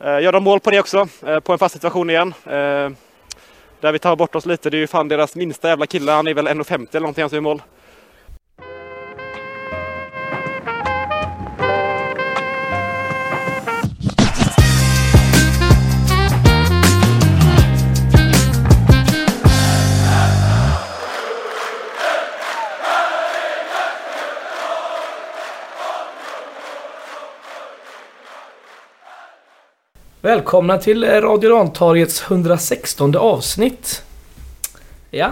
Eh, gör de mål på det också, eh, på en fast situation igen. Eh, där vi tar bort oss lite, det är ju fan deras minsta jävla kille, han är väl 1,50 eller någonting han som gör mål. Välkomna till Radio Rantorgets 116 avsnitt. Ja,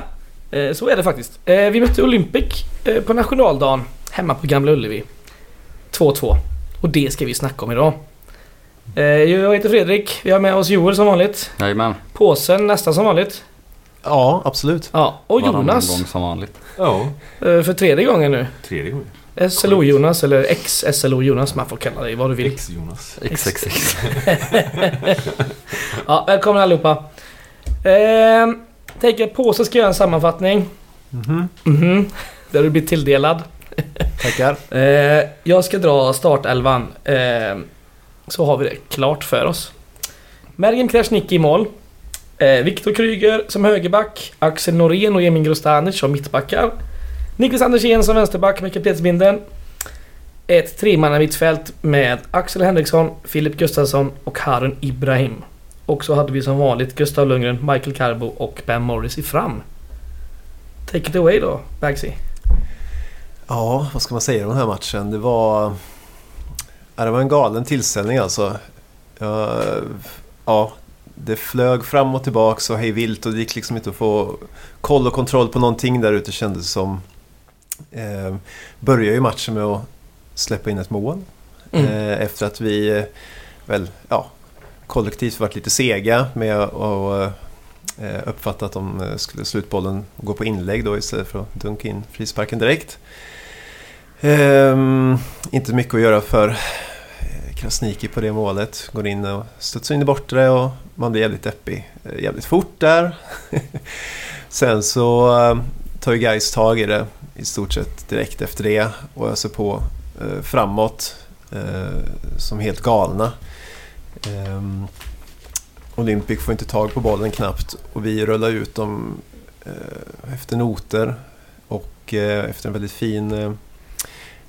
eh, så är det faktiskt. Eh, vi mötte Olympic eh, på nationaldagen hemma på Gamla Ullevi. 2-2. Och det ska vi snacka om idag. Jag heter Fredrik, vi har med oss Joel som vanligt. Jajamän. Påsen nästan som vanligt. Ja, absolut. Ja, och Jonas. gång som vanligt. Ja. För tredje gången nu. Tredje gången. SLO-Jonas eller ex-SLO Jonas, man får kalla dig vad du vill. Ex-Jonas. XXX. ja, välkomna allihopa. Eh, tänker att Påse ska göra en sammanfattning. Mhm. Mhm. Där du blir tilldelad. Tackar. Eh, jag ska dra startelvan. Eh, så har vi det klart för oss. Mergim Krasniqi i mål. Eh, Viktor Kryger som högerback. Axel Norén och Emin Grostanic som mittbackar. Niklas Andersén som vänsterback med kaptensbindeln. Ett tremannamittfält med Axel Henriksson, Filip Gustafsson och Harun Ibrahim. Och så hade vi som vanligt Gustav Lundgren, Michael Carbo och Ben Morris i fram. Take it away då, Bagsy. Ja, vad ska man säga om den här matchen? Det var... Ja, det var en galen tillställning alltså. Ja, ja, det flög fram och tillbaka och hej vilt och det gick liksom inte att få koll och kontroll på någonting där ute kändes som. Eh, började ju matchen med att släppa in ett mål. Mm. Eh, efter att vi eh, väl, ja, kollektivt varit lite sega med att eh, uppfatta att de eh, skulle slutbollen gå på inlägg då istället för att dunka in frisparken direkt. Ehm, inte mycket att göra för Krasniki på det målet. Går in och studsar in i bortre och man blir jävligt deppig. Jävligt fort där. Sen så tar ju Gais tag i det i stort sett direkt efter det. Och öser på eh, framåt eh, som helt galna. Eh, Olympic får inte tag på bollen knappt. Och vi rullar ut dem eh, efter noter. Och eh, efter en väldigt fin eh,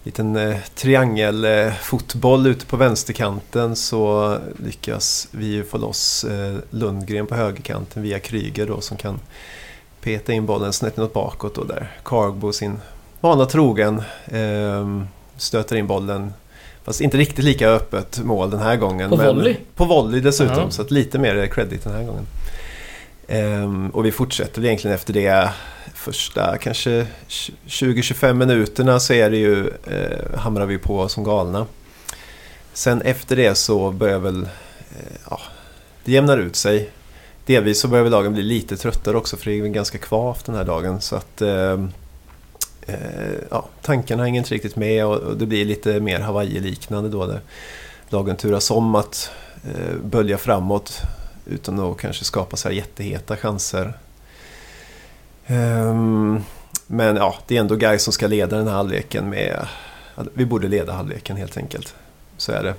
liten eh, triangelfotboll eh, ute på vänsterkanten så lyckas vi få loss eh, Lundgren på högerkanten via Kryger då som kan peta in bollen snett inåt bakåt och där Cargbo sin vana trogen eh, stöter in bollen. Fast inte riktigt lika öppet mål den här gången. På men volley? På volley dessutom, ja. så lite mer credit den här gången. Eh, och vi fortsätter egentligen efter det första kanske 20-25 minuterna så är det ju, eh, hamrar vi på som galna. Sen efter det så börjar väl, eh, ja, det jämnar ut sig delvis så börjar lagen bli lite tröttare också för det är ganska kvavt den här dagen. Så att eh, eh, ja, tankarna hänger inte riktigt med och, och det blir lite mer Hawaii-liknande då. Där lagen turas om att eh, bölja framåt utan att kanske skapa så här jätteheta chanser. Um, men ja, det är ändå Guy som ska leda den här halvleken med... Vi borde leda halvleken helt enkelt. Så är det.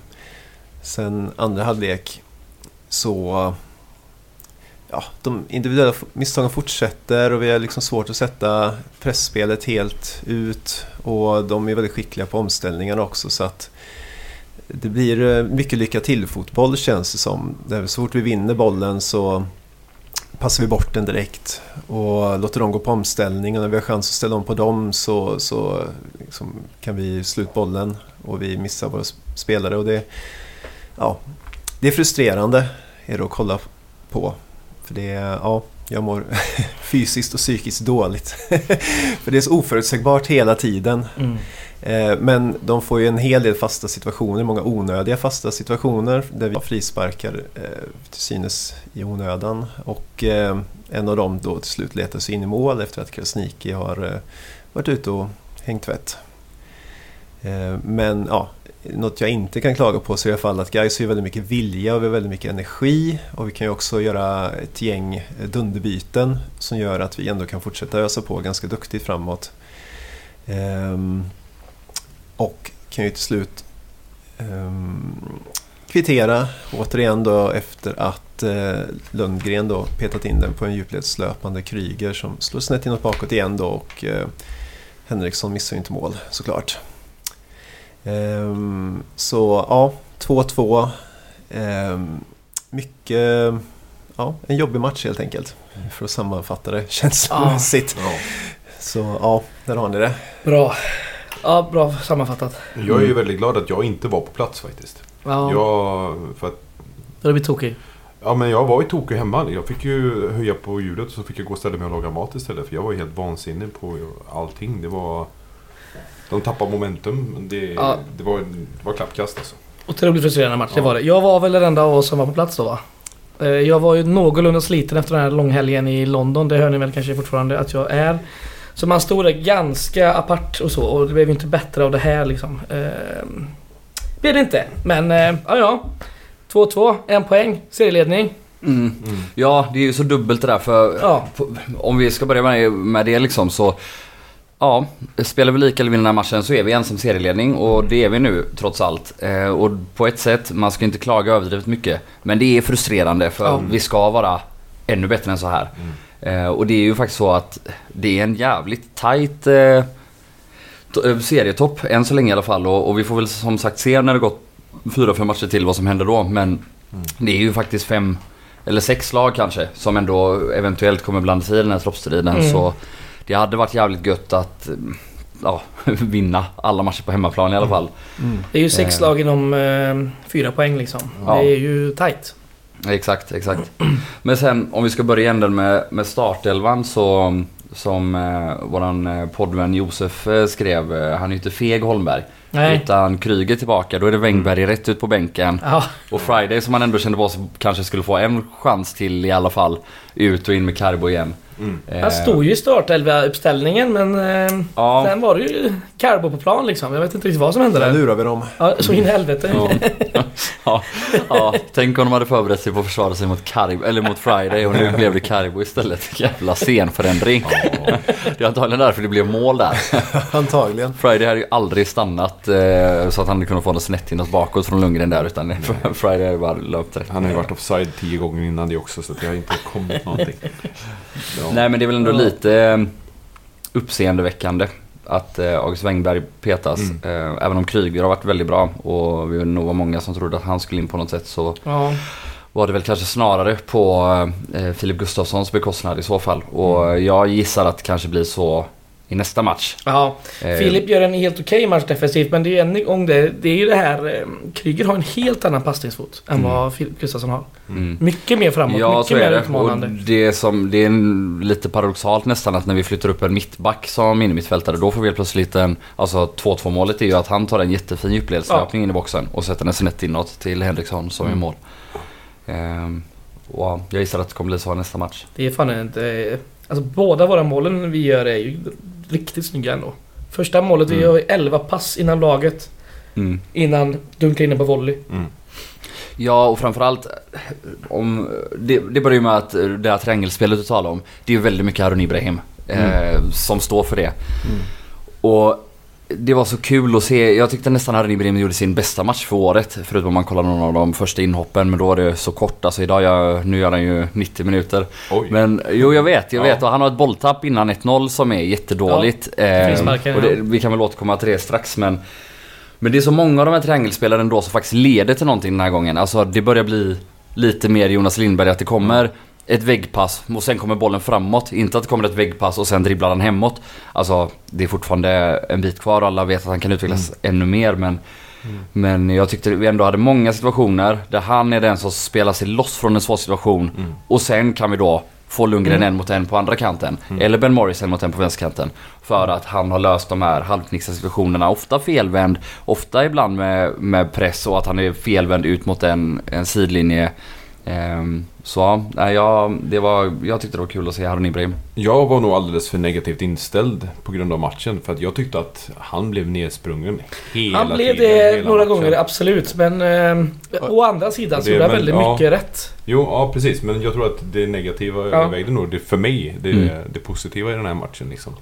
Sen andra halvlek så ja, de individuella misstagen fortsätter och vi har liksom svårt att sätta pressspelet helt ut. Och de är väldigt skickliga på omställningarna också så att det blir eh, mycket lycka till fotboll känns det som. Så fort vi vinner bollen så passar vi bort den direkt och låter dem gå på omställning och när vi har chans att ställa om på dem så, så liksom kan vi sluta bollen och vi missar våra spelare och det, ja, det är frustrerande är det att kolla på. För det, ja, jag mår fysiskt och psykiskt dåligt. för det är så oförutsägbart hela tiden. Mm. Eh, men de får ju en hel del fasta situationer, många onödiga fasta situationer där vi frisparkar eh, till synes i onödan. Och eh, en av dem då till slut letar sig in i mål efter att Krasniki har varit ute och hängt tvätt. Men ja, något jag inte kan klaga på så är i alla fall att Gais har väldigt mycket vilja och vi har väldigt mycket energi och vi kan ju också göra ett gäng dunderbyten som gör att vi ändå kan fortsätta ösa på ganska duktigt framåt. Ehm, och kan ju till slut ehm, kvittera återigen då efter att eh, Lundgren då petat in den på en djupledslöpande Kryger som slår snett inåt bakåt igen då och eh, Henriksson missar ju inte mål såklart. Ehm, så ja, 2-2. Ehm, mycket, ja, en jobbig match helt enkelt. För att sammanfatta det känslomässigt. Ja. Så ja, där har ni det. Bra. Ja, bra sammanfattat. Jag är ju väldigt glad att jag inte var på plats faktiskt. Ja, Jag, för att, då är vi tokig. ja, men jag var i Tokyo hemma. Jag fick ju höja på ljudet och så fick jag gå och ställa mig och laga mat istället. För jag var ju helt vansinnig på allting. Det var... De tappade momentum. Det, Ja. det, var, det var klappkast alltså. Otroligt frustrerande match, det Ja. var det. Jag var väl den enda av oss som var på plats då va? Eh, Jag var ju någorlunda sliten efter den här långhelgen i London. Det hör ni väl kanske fortfarande att jag är. Så man stod där ganska apart och så och det blev ju inte bättre av det här liksom. Eh, blev det inte. Men eh, ja ja. 2-2, en poäng, serieledning. Mm. Mm. Ja, det är ju så dubbelt det där för Ja. om vi ska börja med, med det liksom så Ja, spelar vi lika eller vinner den här matchen så är vi ensam serieledning och det är vi nu trots allt. Eh, och på ett sätt, man ska inte klaga överdrivet mycket. Men det är frustrerande för Ja. vi ska vara ännu bättre än så här. Eh, och det är ju faktiskt så att det är en jävligt tight eh, to- serietopp än så länge i alla fall. Och, och vi får väl som sagt se när det gått fyra, fem matcher till vad som händer då. Men det är ju faktiskt fem eller sex lag kanske som ändå eventuellt kommer blanda sig i den här toppstriden. Mm. Så det hade varit jävligt gött att mm, ja, vinna alla matcher på hemmaplan i alla fall. Det är ju sex Eh. lag inom eh, fyra poäng liksom. Ja. Det är ju tight. Exakt, exakt. Men sen om vi ska börja änden med, med startelvan så som eh, våran eh, poddvän Josef eh, skrev, eh, han är ju inte feg Holmberg. Nej. Utan Kryger tillbaka, då är det Wängberg rätt ut på bänken. Ja, Och Friday som man ändå kände på sig kanske skulle få en chans till i alla fall. Ut och in med Carbo igen. Mm. Eh, han stod ju i startelva-uppställningen men eh, Ja, sen var det ju Carbo på plan liksom. Jag vet inte riktigt vad som hände Där där. lurar vi dem. Ja, så in i helvete. Ja. ja, ja, tänk om de hade förberett sig på att försvara sig mot, Carib, eller mot Friday och nu blev det Caribou istället. Jävla scenförändring. Det är antagligen därför det blev mål där. Antagligen. Friday hade ju aldrig stannat eh, så att han hade kunnat få något snett inåt bakåt från Lundgren där utan Friday hade bara löpt rätt. Han har ju varit offside tio gånger innan det också så det har inte kommit någonting. Ja. Nej men det är väl ändå Ja. lite eh, uppseendeväckande att eh, August Wengberg petas. Mm. Eh, även om Kryger har varit väldigt bra och vi nog var många som trodde att han skulle in på något sätt så Ja. var det väl kanske snarare på Filip Gustafssons bekostnad i så fall. Och jag gissar att det kanske blir så i nästa match. ja. Eh, Filip gör en helt okej match defensivt men det är ju en gång det. Det är ju det här. Eh, Kryger har en helt annan passningsfot än Mm. vad Filip Gustafsson har. Mm. Mycket mer framåt. Ja, mycket så är mer det. Och utmanande. det, som, det är en, lite paradoxalt nästan att när vi flyttar upp en mittback som innermittfältare då får vi helt plötsligt en... Alltså 2-2 målet är ju att han tar en jättefin djupledslöpning in i boxen och sätter den snett inåt till Henriksson som är Mm. mål. Ehm, och ja, jag gissar att det kommer bli så nästa match. Det är fan inte... eh, Alltså båda våra målen vi gör är ju riktigt snygga ändå. Första målet, vi Mm. gör 11 pass innan laget. Mm. Innan dunkar in den på volley. Mm. Ja och framförallt om, det, det börjar ju med att det här triangelspelet du talar om Det är ju väldigt mycket Harun Ibrahim eh, Som står för det Och det var så kul att se. Jag tyckte nästan Harun Ibrahim gjorde sin bästa match för året. Förutom om man kollar någon av de första inhoppen. Men då var det så kort. Alltså idag gör, nu gör han ju 90 minuter. Oj. Men jo jag vet, jag Ja. vet. Och han har ett bolltapp innan 1-0 som är jättedåligt. Eh, frisparken, och det, ja. vi kan väl återkomma till det strax men Men det är så många av de här triangelspelarna ändå som faktiskt leder till någonting den här gången. Alltså det börjar bli lite mer Jonas Lindberg att det kommer ett väggpass och sen kommer bollen framåt. Inte att det kommer ett väggpass och sen dribblar han hemåt. Alltså det är fortfarande en bit kvar och alla vet att han kan utvecklas ännu mer men Men jag tyckte vi ändå hade många situationer där han är den som spelar sig loss från en svår situation Mm. och sen kan vi då få Lundgren Mm. en mot en på andra kanten. Mm. Eller Ben Morris en mot en på vänsterkanten. För att han har löst de här halvknixade situationerna. Ofta felvänd, ofta ibland med, med press och att han är felvänd ut mot en, en sidlinje. Ehm, så ja, det var, jag tyckte det var kul att se Harun Ibrahim. Jag var nog alldeles för negativt inställd på grund av matchen. För att jag tyckte att han blev nedsprungen hela Han blev tiden. det några matchen. gånger, absolut. Men eh, å andra sidan så Det- gjorde han väldigt ja. mycket rätt. Jo, ja precis. Men jag tror att det negativa Ja. övervägde nog det för mig. Det, Mm. det positiva i den här matchen liksom.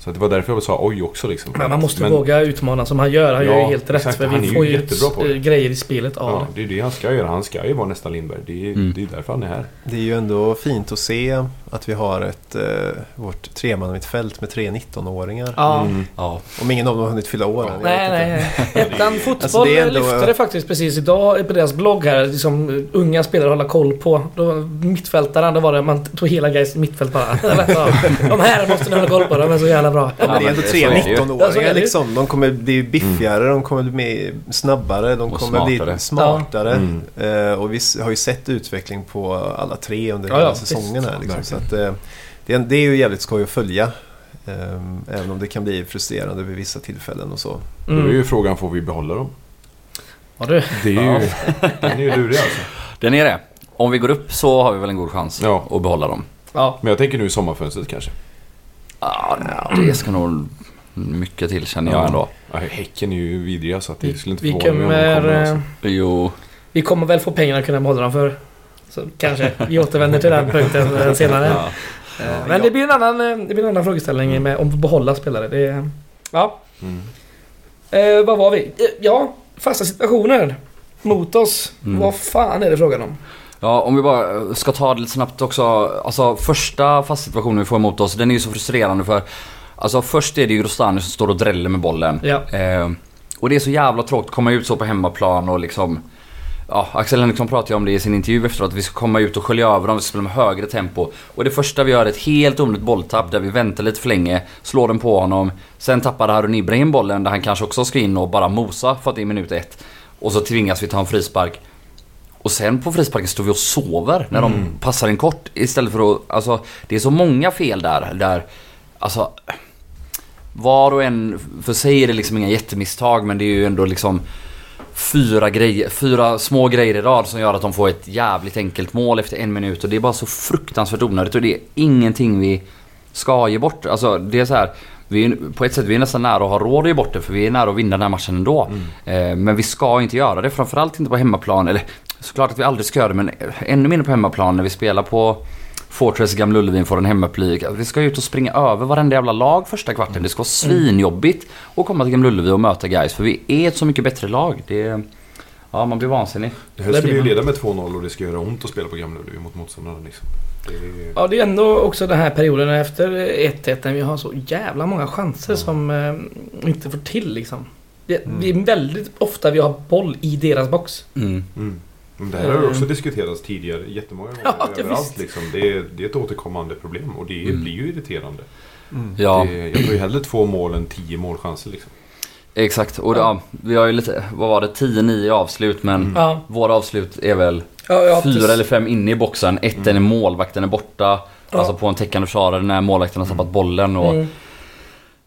Så det var därför jag sa oj också liksom. Men man måste våga utmana som han gör. Han Ja, gör ju helt rätt. exakt. För Han är vi får ju jättebra på ut, det. eh, grejer i spelet av Ja, det. det är det han ska göra. Han ska ju vara nästa Lindberg. Det är, Mm. det är därför han är här. Det är ju ändå fint att se att vi har ett, eh, vårt tremannamittfält med tre 19-åringar. Ja. Mm. Ja. Om ingen av dem har hunnit fylla år än. Nej, nej. Ettan fotboll Alltså, det är ändå- lyfte det faktiskt precis idag på deras blogg här. Liksom, uh, unga spelare att hålla koll på. Då, mittfältaren, då var det man tog hela Gais mittfält bara. De här måste ni hålla koll på, de är så jävla bra. Ja, men det är ändå tre så är det ju. Ja, så är 19-åringar det ju. liksom. De kommer bli biffigare, de kommer bli snabbare, de Och kommer smartare. bli smartare. Mm. Eh, och vi har ju sett utveckling på alla tre under Ja, hela ja, säsongen här. Liksom. Att, eh, det, är, det är ju jävligt skoj att följa. Ehm, även om det kan bli frustrerande vid vissa tillfällen och så. Då är Mm. ju frågan, får vi behålla dem? Ja, du. Det är ju, den är ju lurig alltså. Den är det. Om vi går upp så har vi väl en god chans Ja. att behålla dem. Ja. Men jag tänker nu i sommarfönstret kanske. Ja, det ska nog mycket till känner jag Ja. ändå. Ja, häcken är ju vidriga så att det skulle inte Vi förvåna mig om de kommer, kommer. eh, Alltså. Jo, vi kommer väl få pengarna att kunna behålla dem för. Så kanske vi återvänder till den punkten eh, senare. ja. Eh, Men det blir en annan, eh, det blir en annan frågeställning med om att behålla spelare. Det, ja. Mm. Eh, vad var vi? Ja, fasta situationer mot oss. Mm. Vad fan är det frågan om? Ja, om vi bara ska ta det lite snabbt också. Alltså första fast situationen vi får emot oss, den är ju så frustrerande för... Alltså först är det ju Grostani som står och dräller med bollen. Ja. Eh, och det är så jävla tråkigt att komma ut så på hemmaplan och liksom... Ja, Axel Henriksson pratade ju om det i sin intervju efteråt, att vi ska komma ut och skölja över dem, vi ska spela med högre tempo. Och det första vi gör är ett helt onödigt bolltapp där vi väntar lite för länge, slår den på honom. Sen tappar Harun Ibrahim bollen där han kanske också ska in och bara mosa för att det är minut ett. Och så tvingas vi ta en frispark. Och sen på frisparken står vi och sover när de passar in kort istället för att... Alltså, det är så många fel där. där alltså, var och en för sig är det liksom inga jättemisstag men det är ju ändå liksom fyra, grejer, fyra små grejer i rad som gör att de får ett jävligt enkelt mål efter en minut och det är bara så fruktansvärt onödigt och det är ingenting vi ska ge bort. Alltså det är så här. Vi är, på ett sätt vi är nästan nära att ha råd att ge bort det för vi är nära att vinna den här matchen ändå. Eh, men vi ska inte göra det, framförallt inte på hemmaplan. Eller såklart att vi aldrig ska göra det men ännu mindre på hemmaplan när vi spelar på Fortress Gamla Ullevi får en hemmapublik. Alltså, Vi ska ut och springa över varenda jävla lag första kvarten. Det ska vara svinjobbigt att komma till Gamla Ullevi och möta guys för vi är ett så mycket bättre lag. Det, ja, man blir vansinnig. Det här Där skulle ju leda med 2-0 och det ska göra ont att spela på Gamla Ullevi mot motståndarna. Liksom. Det är... Ja, det är ändå också den här perioden efter 1-1 när vi har så jävla många chanser som eh, inte får till liksom. Det, det är väldigt ofta vi har boll i deras box. Mm. Det här har ju också diskuterats tidigare jättemånga gånger. Ja, det överallt, liksom. det, är, det är ett återkommande problem och det Mm. blir ju irriterande. Ja, Det, jag tar ju hellre två mål än tio målchanser. Liksom. exakt. Och ja, vi har ju lite, vad var det, 10-9 i avslut men Ja, våra avslut är väl ja, ja fyra precis. eller fem inne i boxen. Ett är när målvakten är borta. Ja. Alltså på en täckande försvarare när målvakten har tappat bollen. Och, Mm.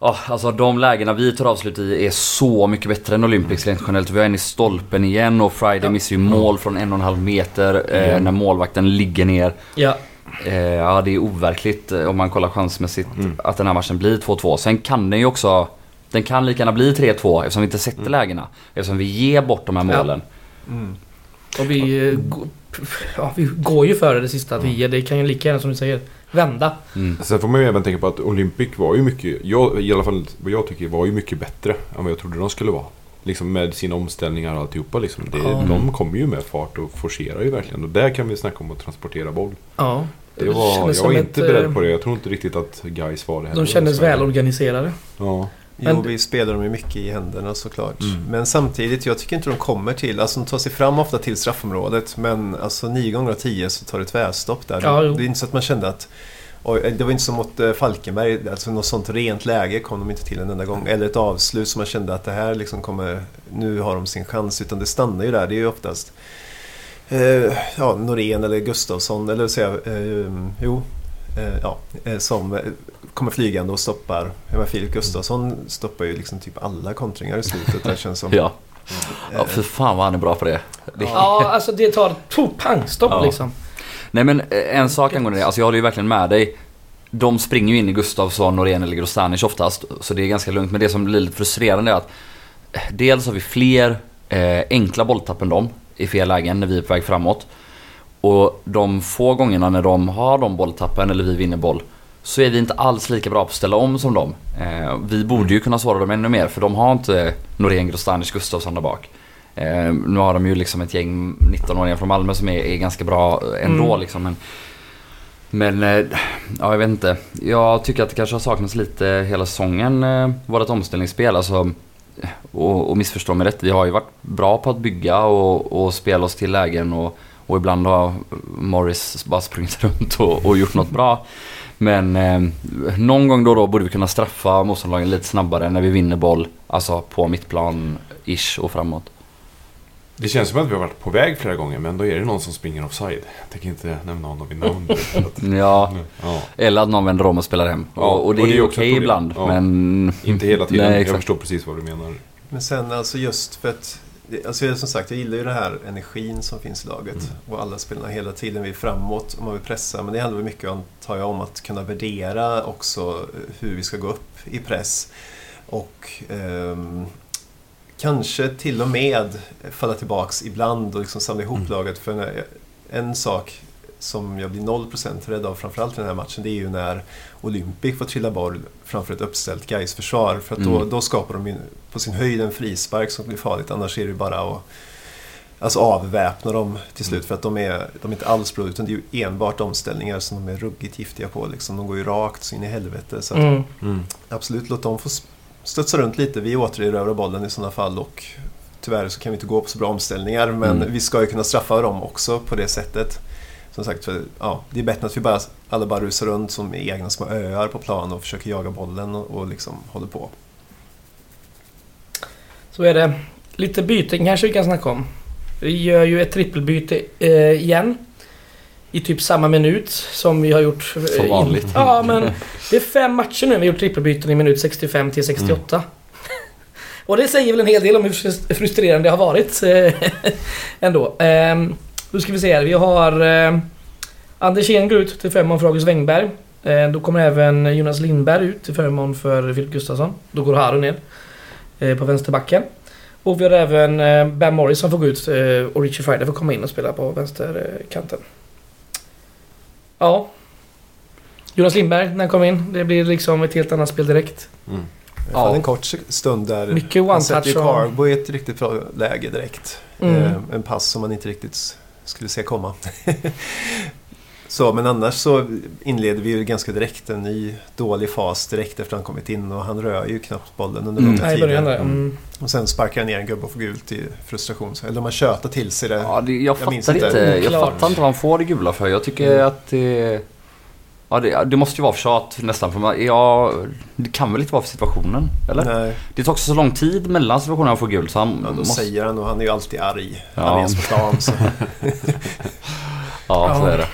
Ja, alltså de lägena vi tar avslut i är så mycket bättre än Olympics rent generellt. Vi har en i stolpen igen och Friday Ja. missar ju mål från en och en halv meter eh, när målvakten ligger ner. Ja, Eh, ja det är overkligt eh, om man kollar chansmässigt Mm. att den här matchen blir 2-2. Sen kan den ju också den kan lika gärna bli 3-2 eftersom vi inte sätter lägena. Eftersom vi ger bort de här Ja. målen. Mm. och vi, eh, ja, vi går ju före det sista att vi ger. Det kan ju lika gärna som du säger vända. Mm. Sen får man ju även tänka på att Olympic var ju mycket, jag, i alla fall vad jag tycker, var ju mycket bättre än vad jag trodde de skulle vara. Liksom med sina omställningar och alltihopa liksom. Det, Ja. De kommer ju med fart och forcerar ju verkligen. Och där kan vi snacka om att transportera boll. Ja. Det var, kändes jag var inte ett, beredd eh, på det. Jag tror inte riktigt att guys var det heller. De kändes välorganiserade. Ja. Men- Jo, vi spelar dem ju mycket i händerna såklart. Mm. Men samtidigt, jag tycker inte de kommer till, alltså de tar sig fram ofta till straffområdet men alltså nio gånger av tio så tar det tvärstopp där. Ja, det är inte så att man kände att Oj, det var inte som mot eh, Falkenberg, alltså något sånt rent läge kom de inte till en enda gång. Eller ett avslut som man kände att det här liksom kommer, nu har de sin chans. Utan det stannar ju där, det är ju oftast eh, ja, Norén eller Gustafsson, eller säga, eh, jo, eh, ja, eh, som eh, kommer flygande och stoppar. Jag menar, Filip Gustafsson stoppar ju liksom typ alla kontringar i slutet där känns som. Ja. ja, för fan vad han är bra på det. det Ja, alltså det tar to, pang, stopp Ja. liksom. Nej men eh, en sak angående det, alltså jag håller ju verkligen med dig. De springer ju in i Gustavsson, Norén eller Grostanic oftast, så det är ganska lugnt. Men det som blir lite frustrerande är att eh, dels har vi fler eh, enkla bolltapp än dem i fel lägen när vi är på väg framåt. Och de få gångerna när de har de bolltappen eller vi vinner boll så är vi inte alls lika bra på att ställa om som dem. Eh, vi borde ju kunna såra dem ännu mer för de har inte Norén, Grostanic, Gustafsson där bak. Eh, nu har de ju liksom ett gäng 19-åringar från Malmö som är, är ganska bra ändå Mm. liksom. Men, men eh, ja, jag vet inte. Jag tycker att det kanske har saknats lite hela säsongen, eh, vårt omställningsspel. Alltså, och, och missförstå mig rätt, vi har ju varit bra på att bygga och, och spela oss till lägen och, och ibland har Morris bara sprungit runt och, och gjort något bra. Men eh, någon gång då och då borde vi kunna straffa motståndarlagen lite snabbare när vi vinner boll. Alltså på mittplan-ish och framåt. Det känns som att vi har varit på väg flera gånger men då är det någon som springer offside. Jag tänker inte nämna honom vid namn. Ja, ja. eller att någon vänder om och spelar hem. Ja, och, och det och är det är ett okej problem. ibland. Ja. Men Inte hela tiden. Nej, jag förstår precis vad du menar. Men sen alltså just för att Alltså jag- som sagt, jag gillar ju den här energin som finns i laget. Mm. Och alla spelarna hela tiden vill framåt och man vill pressa. Men det handlar mycket, antar jag, om att kunna värdera också eh, hur vi ska gå upp i press. Och ehm, kanske till och med falla tillbaks ibland och liksom samla ihop Mm. laget. För när, en sak som jag blir 0% rädd av framförallt i den här matchen det är ju när Olympic får trilla boll framför ett uppställt gais försvar För att då, Mm. då skapar de ju på sin höjd en frispark som blir farligt. Annars är det ju bara att alltså avväpna dem till slut. För att de är, de är inte alls bra utan det är ju enbart omställningar som de är ruggigt giftiga på. Liksom. De går ju rakt så in i helvete. Så att, Mm. absolut, låt dem få studsa runt lite. Vi återerövrar bollen i sådana fall och tyvärr så kan vi inte gå på så bra omställningar. Men Mm. vi ska ju kunna straffa dem också på det sättet. Som sagt, för, ja, det är bättre att vi bara, alla bara rusar runt som egna små öar på plan och försöker jaga bollen och, och liksom håller på. Så är det. Lite byten kanske vi kan snacka om. Vi gör ju ett trippelbyte eh, igen. I typ samma minut som vi har gjort... eh, Som in- vanligt. Ja, men det är fem matcher nu vi har gjort trippelbyten i minut 65 till 68. Och det säger väl en hel del om hur frus- frustrerande det har varit. eh, Ändå. Ehm, Då ska vi se här. Vi har... Eh, Anders Ehn går ut till förmån för August Wengberg. Eh, Då kommer även Jonas Lindberg ut till förmån för Filip Gustafsson. Då går Haru ner eh, på vänsterbacken. Och vi har även eh, Ben Morris som får gå ut eh, och Richie Friday får komma in och spela på vänsterkanten. Ja. Jonas Lindberg när han kom in. Det blir liksom ett helt annat spel direkt. Mm. Jag Ja. hade en kort stund där. Mycket Han sätter one-touch ju och... Carbo i ett riktigt bra läge direkt. Mm. Eh, en pass som man inte riktigt skulle se komma. så, men annars så inleder vi ju ganska direkt en ny dålig fas direkt efter han kommit in och han rör ju knappt bollen under Mm. långa i tider. Mm. Och sen sparkar han ner en gubbe och får gult i frustration. Eller man tjötar till sig det. Ja, det, jag, Jag fattar inte. inte. Jag fattar inte vad han får det gula för. Jag tycker Mm. att det... Ja, det, det måste ju vara för tjat nästan. För man, ja, det kan väl inte vara för situationen? Eller? Nej, Det tar också så lång tid mellan situationerna han får gult så han ja, då måste... säger han och han är ju alltid arg. Ja. Han är på plan. Så. Ja, så Ja. är det.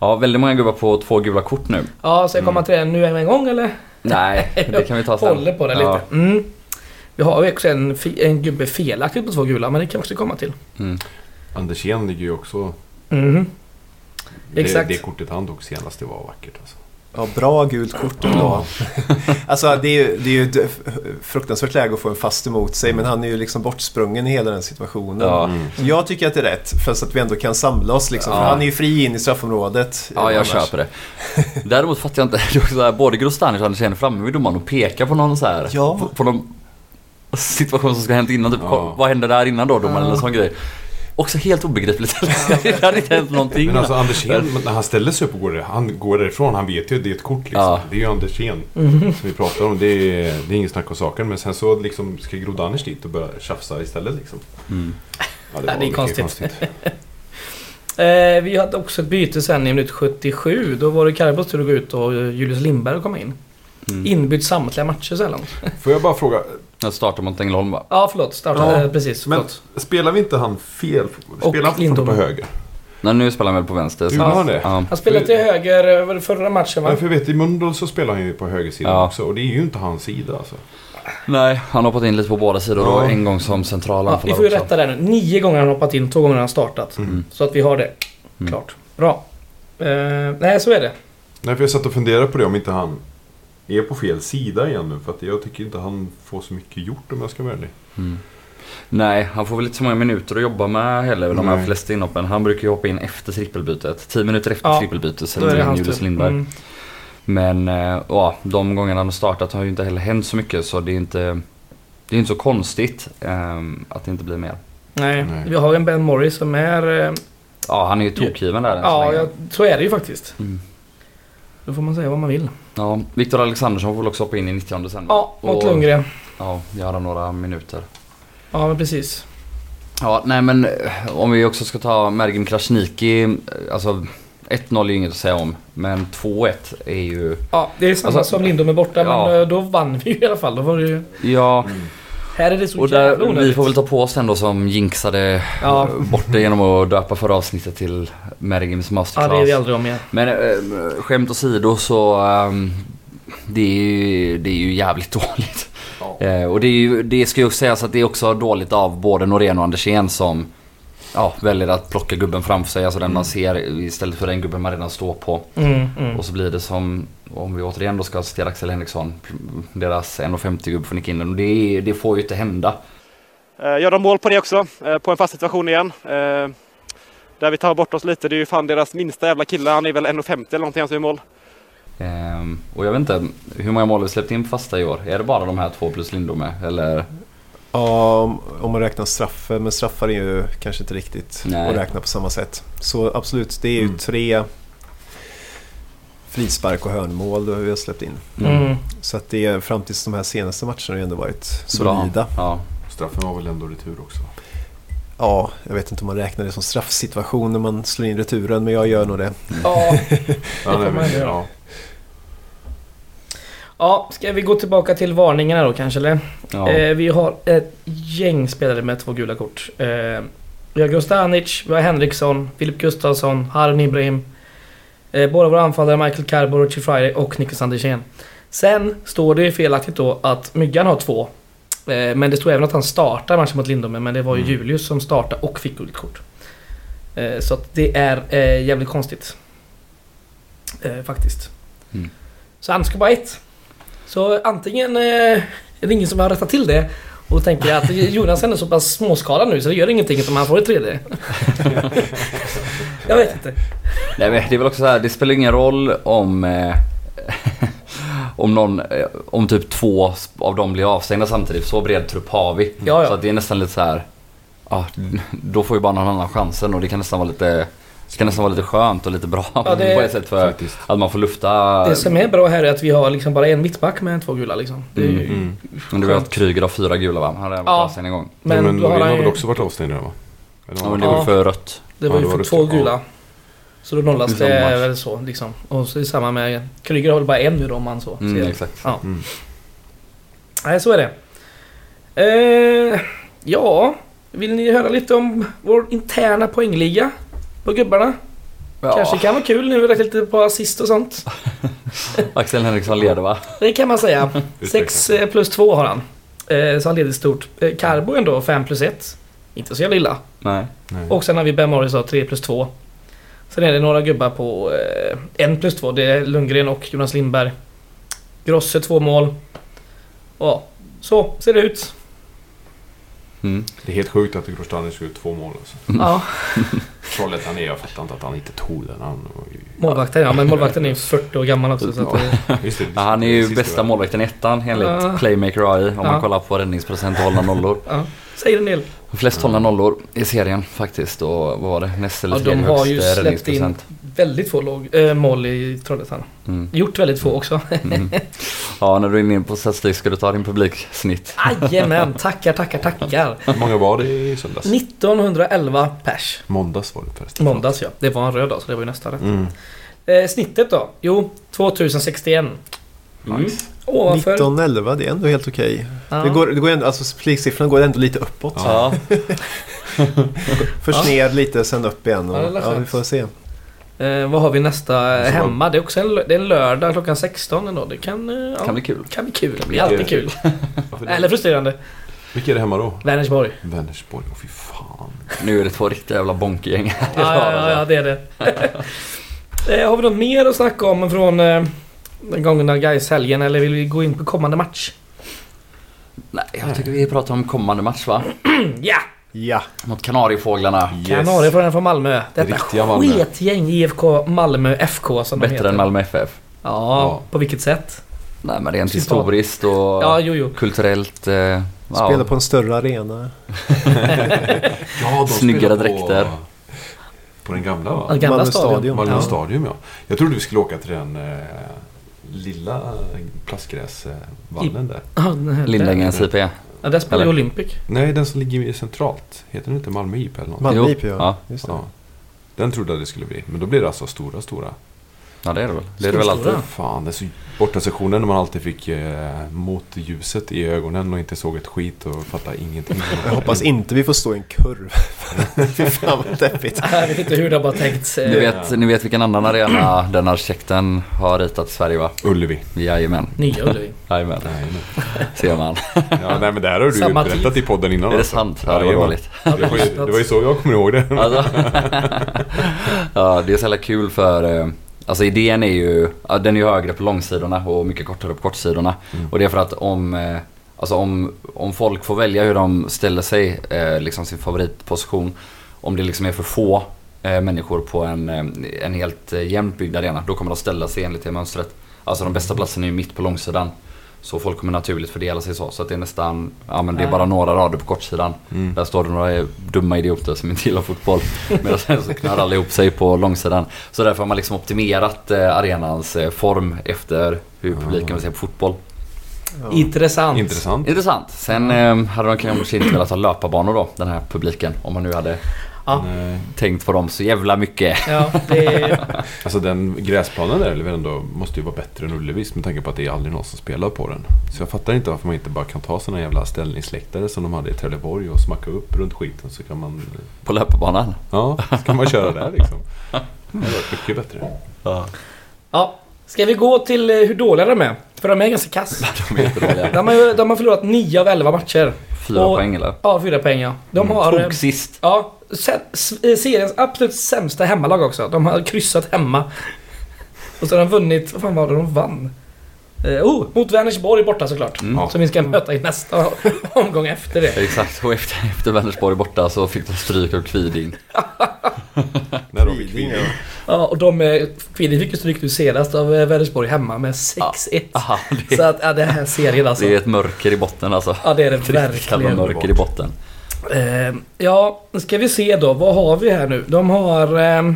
Ja, väldigt många gubbar på två gula kort nu. Ja, ska jag komma till det nu en gång eller? Nej, det kan vi ta sen. Håller på det Ja. lite. Mm. Vi har ju också en, en gubbe felaktigt på två gula, men det kan vi också komma till. Mm. Anders Ehn ligger ju också... Mhm. Det, Exakt. det kortet han tog senast, det var vackert alltså. Ja, bra gult kort ändå. alltså det är ju, det är ju ett fruktansvärt läge att få en fast emot sig men han är ju liksom bortsprungen i hela den situationen. Ja. Mm. Jag tycker att det är rätt, för så att vi ändå kan samla oss liksom. För Ja. han är ju fri in i straffområdet. Ja, jag annars. köper det. Däremot fattar jag inte. Det så här, både Grostanic och Anders är framme vid domaren och pekar på någon så här. Ja. På, på någon situation som ska ha hänt innan. Typ, Ja. Vad hände där innan då? Domaren Ja. eller sån grej. Också helt obegripligt. det hade inte hänt någonting. Men alltså Anders Ehn, när han ställer sig upp och går, där- han går därifrån, han vet ju att det är ett kort liksom. Ja. Det är ju Anders Mhm. som vi pratar om. Det är, det är inget snack om saken. Men sen så liksom ska Grodanic dit och börja tjafsa istället liksom. Mm. Ja, Ja, det är mycket konstigt. Eh, vi hade också ett byte sen i minut 77. Då var det Karbos tur att gå ut och Julius Lindberg att komma in. Mm. Inbytt samtliga matcher långt. Får jag bara fråga, Jag startar mot Ängelholm va? Ja, förlåt. Starta. Ja, eh, precis. men Förlåt. spelar vi inte han fel? Och Spelar han på höger? Nej, nu spelar han väl på vänster. Gjorde han det? Ja. Han spelade till höger eh, var det förra matchen va? Ja, för jag vet, i Mundal så spelar han ju på högersidan Ja. också. Och det är ju inte hans sida alltså. Nej, han har hoppat in lite på båda sidor då. Ja. En gång som central Ja, vi får ju också. rätta det nu. Nio gånger har han hoppat in, två gånger har han startat. Mm. Så att vi har det Mm. klart. Bra. Eh, nej, så är det. Nej, för jag satt och funderade på det om inte han är på fel sida igen nu. För att jag tycker inte han får så mycket gjort om jag ska vara ärlig. Mm. Nej, han får väl inte så många minuter att jobba med heller. De här flesta inhoppen. Han brukar ju hoppa in efter trippelbytet. 10 minuter efter Ja, trippelbytet sätter det in Julius. Lindberg. Mm. Men eh, ja, de gångerna de startat har ju inte heller hänt så mycket så det är inte, det är inte så konstigt eh, att det inte blir mer. Nej, Nej. vi har en Ben Morris som är... eh, Ja, han är ju tokgiven där Ja, länge. ja, så är det ju faktiskt. Mm. Då får man säga vad man vill. Ja, Viktor Alexandersson får väl också hoppa in i 90 december. Ja, mot Och- Lundgren. Ja, göra några minuter. Ja, men precis. Ja, nej men eh, om vi också ska ta Mergim Krasniqi. eh, Alltså 1-0 är ju inget att säga om. Men 2-1 är ju... Ja, det är samma Alltså- som Lindom är borta, Ja. men eh, då vann vi ju i alla fall. Då var det ju... Ja, Här är det så och jävla där, vi får väl ta på oss den då som jinxade Ja. bort det genom att döpa förra avsnittet till Ja, masterclass. det är vi aldrig om igen. Men äh, skämt åsido så ehm, det, är ju, det är ju jävligt dåligt. Ja. Eh, och det, är ju, det ska ju sägas att det är också dåligt av både Norén och Andersén som ja, väljer att plocka gubben framför sig. Alltså den man ser istället för den gubben man redan står på. Mm, mm. Och så blir det som, om vi återigen då ska citera Axel Henriksson, deras 1,50 gubb får nicka in den. Och det, det får ju inte hända. Eh, Gör de mål på det också, eh, på en fast situation igen. Eh, Där vi tar bort oss lite, det är ju fan deras minsta jävla kille. Han är väl 1,50 eller någonting han som gör mål. Ehm, och jag vet inte, hur många mål har vi släppt in på fasta i år? Är det bara de här två plus Lindome? Eller? Ja, om- om man räknar straffar, men straffar är ju kanske inte riktigt Nej. att räkna på samma sätt. Så absolut, det är ju Mm. tre frispark och hörnmål vi har släppt in. Mm. Så att det är fram tills de här senaste matcherna har ju ändå varit Bra. solida. Ja. Straffen var väl ändå retur också? Ja, jag vet inte om man räknar det som straffsituation när man slår in returen, men jag gör nog det. Ja. Ja, får man göra. Ja. ska vi gå tillbaka till varningarna då kanske eller? ja. Eh, vi har ett gäng spelare med två gula kort. Eh, vi har Grostanic, vi har Henriksson, Filip Gustafsson, Harun Ibrahim. Eh, båda våra anfallare Michael Carbo, Richie Friday och Niklas Andersén. Sen står det ju felaktigt då att Myggan har två. Eh, men det står även att han startar matchen mot Lindome, men det var ju Mm. Julius som startade och fick gult kort. Eh, så att det är eh, jävligt konstigt. Faktiskt. Mm. Så han ska bara ett. Så antingen eh, är det ingen som har rättat till det och tänker att Jonas är så pass småskadad nu så det gör ingenting om han får ett tredje. Jag vet inte. Nej men det är väl också så här, det spelar ingen roll om eh, om någon, eh, om typ två av dem blir avstängda samtidigt. Så bred trupp har vi. Ja, ja. Så det är nästan lite så här. Ja, då får ju bara någon annan chansen och det kan nästan vara lite det kan nästan vara lite skönt och lite bra Ja, det- på ett sätt för Faktiskt. att man får lufta. Det som är bra här är att vi har liksom bara en mittback med två gula liksom. Det är ju, Mm. Men det var att Kryger har fyra gula va? Han hade varit Ja. avstängd en gång. Men, Men, men då har Norén har väl också varit avstängd redan va? Eller Ja, men det var ju för rött. Det var Ja, ju för var två. Ja. gula. Så då nollas Det är väl så liksom. Och så är det samma med Kryger har väl bara en nu då om man så Mm, ser det. exakt. Ja. Mm. Nej, så är det. Eh, ja, vill ni höra lite om vår interna poängliga på gubbarna? Kanske kan vara kul nu, räkna lite på assist och sånt. Axel Henriksson leder va? Det kan man säga. Ursäkta. 6 plus 2 har han. Eh, så han leder stort. Eh, Carbo ändå 5 plus 1. Inte så jävla illa. Nej. Nej. Och sen har vi Ben Morris 3 plus 2. Sen är det några gubbar på 1 plus 2. Det är Lundgren och Jonas Lindberg. Grosse 2 mål. Ja, så ser det ut. Mm. Det är helt sjukt att Grostanic gjorde två mål alltså. Ja, Trollhättan är, jag fattar inte att han inte tog den. Han ju... målvakten ja, men målvakten är ju 40 år gammal också. Så att, eh, Just det, Ja, han är ju bästa väl. målvakten i ettan enligt Ja. Playmaker AI om Ja. man kollar på räddningsprocent och hållna nollor. ja, säger en del. Flest hållna nollor i serien faktiskt och vad var det? Näst eller Ja, de har ju släppt in. Väldigt få låg, äh, mål i Trollhättan. Mm. Gjort väldigt få också. Mm. Ja, när du är inne på statistik ska du ta din publiksnitt. Jajamän, tackar, tackar, tackar. Hur många var det i söndags? 1911 pers. Måndags var det förresten. Måndags ja. Det var en röd dag så det var ju nästa rätt. Mm. Eh, snittet då? Jo, 2061. Nice. Ovanför. 1911, det är ändå helt okej. Ja. Det går, det går ändå, alltså publiksiffrorna går ändå lite uppåt. Ja. Först Ja. ner lite, sen upp igen. Och, Ja, vi får se. Eh, vad har vi nästa Så- hemma? Det är också en, det är en lördag klockan 16 ändå. Det kan, eh, ja, Kan bli kul. kan bli kul. Det bli blir alltid kul. Eller frustrerande. Vilka är det hemma då? Vänersborg. Vänersborg. Åh fy fan. Nu är det två riktiga jävla bonkegäng. Ja, ja, ja, ja, det är det. eh, har vi något mer att snacka om från eh, den gångna guys helgen eller vill vi gå in på kommande match? Nej, jag tycker vi pratar om kommande match va? Ja! Ja, Mot Kanariefåglarna. Yes. Kanariefågeln från Malmö. Detta Riktiga Malmö. sketgäng IFK Malmö FK som de Bättre heter. än Malmö FF. Ja, Ja. på vilket sätt? Nej men rent historiskt och Ja, jo, jo. kulturellt. Eh, ja. Spela på en större arena. Ja, de Snyggare på, dräkter. På den gamla Ja, va? Gamla Malmö stadion. stadion. Malmö Ja. stadion ja. Jag trodde vi skulle åka till den eh, lilla plastgräsvallen där. Ja, den Lindängens IP. Ja, där spelar ju? Olympic. Nej, den som ligger centralt. Heter den inte Malmö IP eller något? Malmö IP ja. ja. Just det. Ja. Den trodde jag det skulle bli. Men då blir det alltså stora, stora. Ja det är det väl. Det är det väl alltid. Fan, det är så borta sessionen när man alltid fick eh, mot ljuset i ögonen och inte såg ett skit och fattade ingenting. Jag hoppas inte vi får stå i en kurv. Fy fan vad deppigt. Jag vet inte hur de har tänkt. eh, Ni vet, ni vet vilken annan arena den arkitekten har ritat i Sverige va? Ullevi. Jajamän. Nya Ullevi. Jajamän. Ser man. Ja, nej, men det här har du ju Samma berättat tid. i podden innan. Är det alltså. sant? Ja, det var dåligt. Det var, ju, det var ju så jag kommer ihåg det. Alltså, ja, det är så jävla kul för eh, Alltså idén är ju, den är ju högre på långsidorna och mycket kortare på kortsidorna. Mm. Och det är för att om, eh, alltså om, om folk får välja hur de ställer sig, eh, liksom sin favoritposition. Om det liksom är för få eh, människor på en, en helt jämnt byggd arena, då kommer de ställa sig enligt det mönstret. Alltså de bästa platserna är ju mitt på långsidan. Så folk kommer naturligt fördela sig så. Så att det är nästan, ja men det är bara några rader på kortsidan. Mm. Där står det några dumma idioter som inte gillar fotboll. Medan sen så knarrar alla ihop sig på långsidan. Så därför har man liksom optimerat eh, arenans eh, form efter hur publiken vill se på fotboll. Ja. Intressant. Intressant. Intressant. Sen eh, hade de kanske inte velat ha löparbanor då, den här publiken. Om man nu hade Ja. Nej. tänkt på dem så jävla mycket. Ja, det, Alltså den gräsplanen där är väl ändå, måste ju vara bättre än Ullevis med tanke på att det är aldrig någon som spelar på den. Så jag fattar inte varför man inte bara kan ta såna jävla ställningsläktare som de hade i Trelleborg och smacka upp runt skiten så kan man... På löparbanan. Ja, så kan man köra där liksom. Det hade varit mycket bättre. ja. Ska vi gå till eh, hur dåliga de är? För de är ganska kass. De är jättedåliga. De de har förlorat 9 av 11 matcher. Fyra Och- poäng eller? Ja, 4 poäng ja. De har... eh, Tog sist. Ja, eh, seriens absolut sämsta hemmalag också. De har kryssat hemma. Och så har de vunnit, vad fan var det de vann? Eh, oh, mot Vänersborg borta såklart. Mm. Som vi ska möta i nästa omgång efter det. Exakt, och efter, efter Vänersborg borta så fick de stryk av Kviding. När de fick Kviding, vinna. Ja, och de, eh, Kviding fick ju stryk nu senast av eh, Vänersborg hemma med 6-1. Aha, det, Så att, ja, det här serien alltså. det är ett mörker i botten alltså. Ja, det är det Riktigt jävla verkligen. mörker i botten. Eh, ja, nu ska vi se då. Vad har vi här nu? De har... Eh,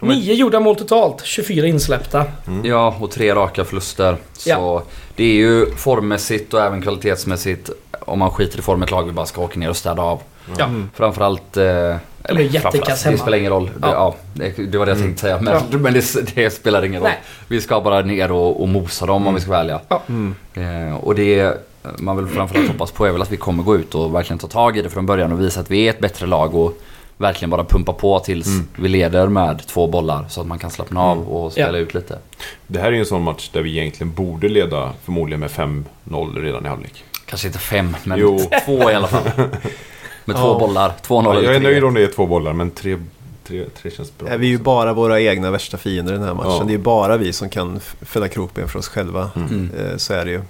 nio gjorda mål totalt, 24 insläppta. Ja, och tre raka förluster. Så Ja. det är ju formmässigt och även kvalitetsmässigt om man skiter i form ett lag vi bara ska åka ner och städa av. Ja. Framförallt... Eh, är jättekass framförallt, hemma. Det spelar ingen roll. Det, Ja. ja, det, det var det jag tänkte säga. Men, Ja. men det, det spelar ingen roll. Nej. Vi ska bara ner och, och mosa dem om vi ska vara ärliga. Ja. Eh, och det man vill framförallt hoppas på är väl att vi kommer gå ut och verkligen ta tag i det från början och visa att vi är ett bättre lag och verkligen bara pumpa på tills vi leder med två bollar så att man kan slappna av och spela Ja. ut lite. Det här är ju en sån match där vi egentligen borde leda förmodligen med 5-0 redan i halvlek. Kanske inte fem, men Jo. två i alla fall. Med två Ja. bollar. 2-0 Ja, jag är nöjd 3. om det är två bollar men tre, tre, tre känns bra. Är vi är ju bara våra egna värsta fiender i den här matchen. Ja. Det är ju bara vi som kan f- fälla krokben för oss själva. Mm. Eh, Så är det ju.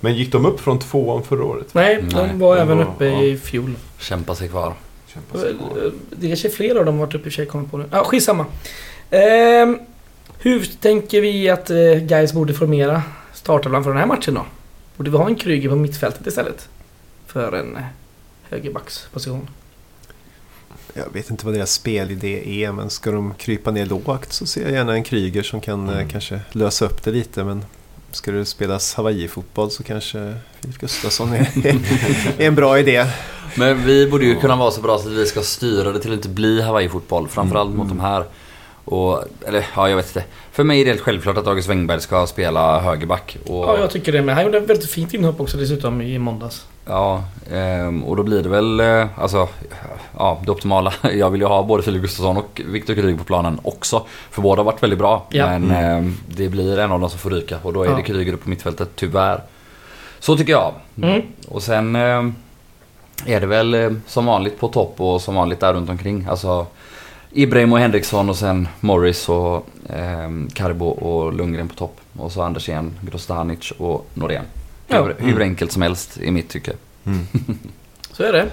Men gick de upp från tvåan förra året? Nej, Nej, de var de även var- uppe ja. i fjol. Kämpa sig kvar. Kämpa sig kvar. Eh, Det kanske är fler av dem har varit uppe i och för sig, kommer på nu. Ja, skitsamma. Ehm, hur tänker vi att eh, Gais borde formera startelvan för den här matchen då? Borde vi ha en Kryger på mittfältet istället? För en eh, högerbacksposition. Jag vet inte vad deras spelidé är men ska de krypa ner lågt så ser jag gärna en Kryger som kan eh, Mm. kanske lösa upp det lite. Men ska det spelas Hawaii-fotboll så kanske Filip Gustafsson är, är en bra idé. Men vi borde ju kunna vara så bra så att vi ska styra det till att inte bli Hawaii-fotboll. Framförallt mot de här. Och, eller ja, jag vet inte. För mig är det helt självklart att August Wengberg ska spela högerback. Och, Ja, jag tycker det med. Han gjorde ett väldigt fint inhopp också dessutom i måndags. Ja, ehm, och då blir det väl eh, alltså, ja, det optimala. Jag vill ju ha både Filip Gustafsson och Viktor Kryger på planen också. För båda har varit väldigt bra. Ja. Men ehm, det blir en av dem som får ryka och då är Ja. det Kryger på mittfältet, tyvärr. Så tycker jag. Mm. Och sen ehm, är det väl eh, som vanligt på topp och som vanligt där runt omkring. Alltså Ibrahim och Henriksson och sen Morris och ehm, Karbo och Lundgren på topp. Och så Andersén, Grostanic och Norén. Ja. Hur, hur enkelt som helst i mitt tycke. Mm. Så är det.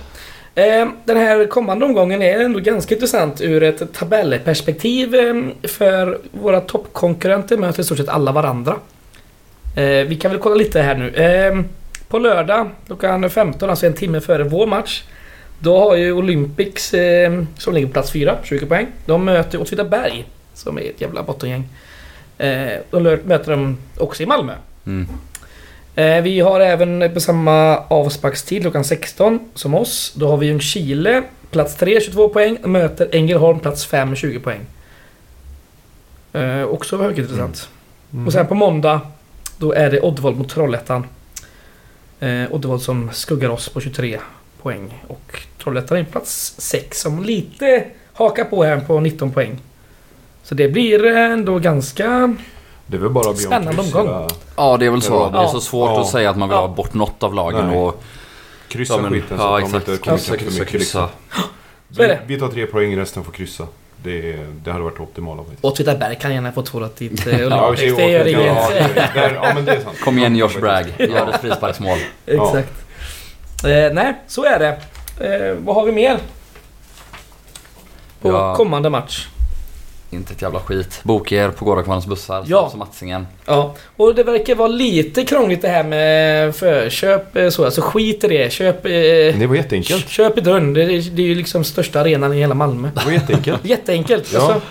Eh, Den här kommande omgången är ändå ganska intressant ur ett tabellperspektiv. eh, För våra toppkonkurrenter möter i stort sett alla varandra. Eh, Vi kan väl kolla lite här nu. Eh, På lördag klockan 15, alltså en timme före vår match. Då har ju Olympics, eh, som ligger på plats 4, 20 poäng. De möter Åtvidaberg, som är ett jävla bottengäng. Eh, Då möter de också i Malmö. Mm. Eh, Vi har även på samma avsparkstid klockan 16 som oss. Då har vi Ljungskile, plats 3, 22 poäng. Möter Ängelholm, plats 5, 20 poäng. Eh, också högintressant. Mm. Och sen på måndag, då är det Oddvold mot Trollhättan. Eh, Oddvold som skuggar oss på 23 poäng. Och Trollhättan är på plats 6 som lite hakar på här på 19 poäng. Så det blir ändå ganska... Det är väl bara Spännande omgång. Ja, det är väl så. Ja. Det är så svårt Ja. att säga att man vill Ja. ha bort något av lagen Nej. och... Kryssa Ja, men, skiten så ja att de inte kommer Kryssa, kryssa, mycket. Kryssa. Vi, vi tar tre poäng, resten får kryssa. Det, det hade varit det optimala faktiskt. Åtvidaberg kan gärna få två rätt dit. eh, Olympics. det gör inget. ja, men det är sant. Kom igen Josh Bragg. Gör ett frisparksmål. Exakt. Eh, nej, så är det. Eh, vad har vi mer? På Ja. kommande match. Inte ett jävla skit. Boka er på Gårdakvarnens bussar. Ja. Som Matsingen. Ja, och det verkar vara lite krångligt det här med förköp. eh, Så, alltså skit i det. Köp, eh, Det var jätteenkelt. köp i dörren. Det, är- det är ju liksom största arenan i hela Malmö. Det var jätteenkelt. Jätteenkelt. Ja. Alltså,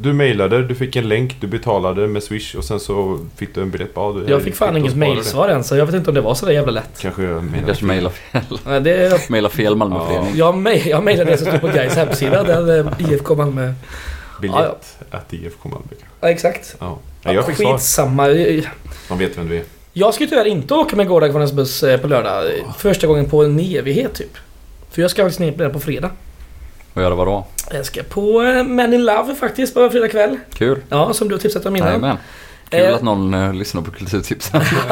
Du mejlade, du fick en länk, du betalade med Swish och sen så fick du en biljett på... Ja, du- jag fick fan inget mejlsvar än så jag vet inte om det var så där jävla lätt. Kanske jag Jag mejlade fel. Nej, Det, Mejlar fel Malmöförening. jag, mej- jag mejlade det som stod på Gais hemsida. Där eh, IFK Malmö. Biljett att IFK Malmö kanske. Ja, exakt. Ja. Nej, jag fick svar. Skitsamma. Man vet vem du är. Jag ska ju tyvärr inte åka med Gårdakvarnens buss eh, på lördag. Första gången på en evighet typ. För jag ska faktiskt ner på fredag. Och göra vadå? Jag ska på eh, Men in Love faktiskt på fredag kväll. Kul. Ja, som du har tipsat om innan. Jajamän. Kul Eh, att någon uh, lyssnar på kulturtipsen.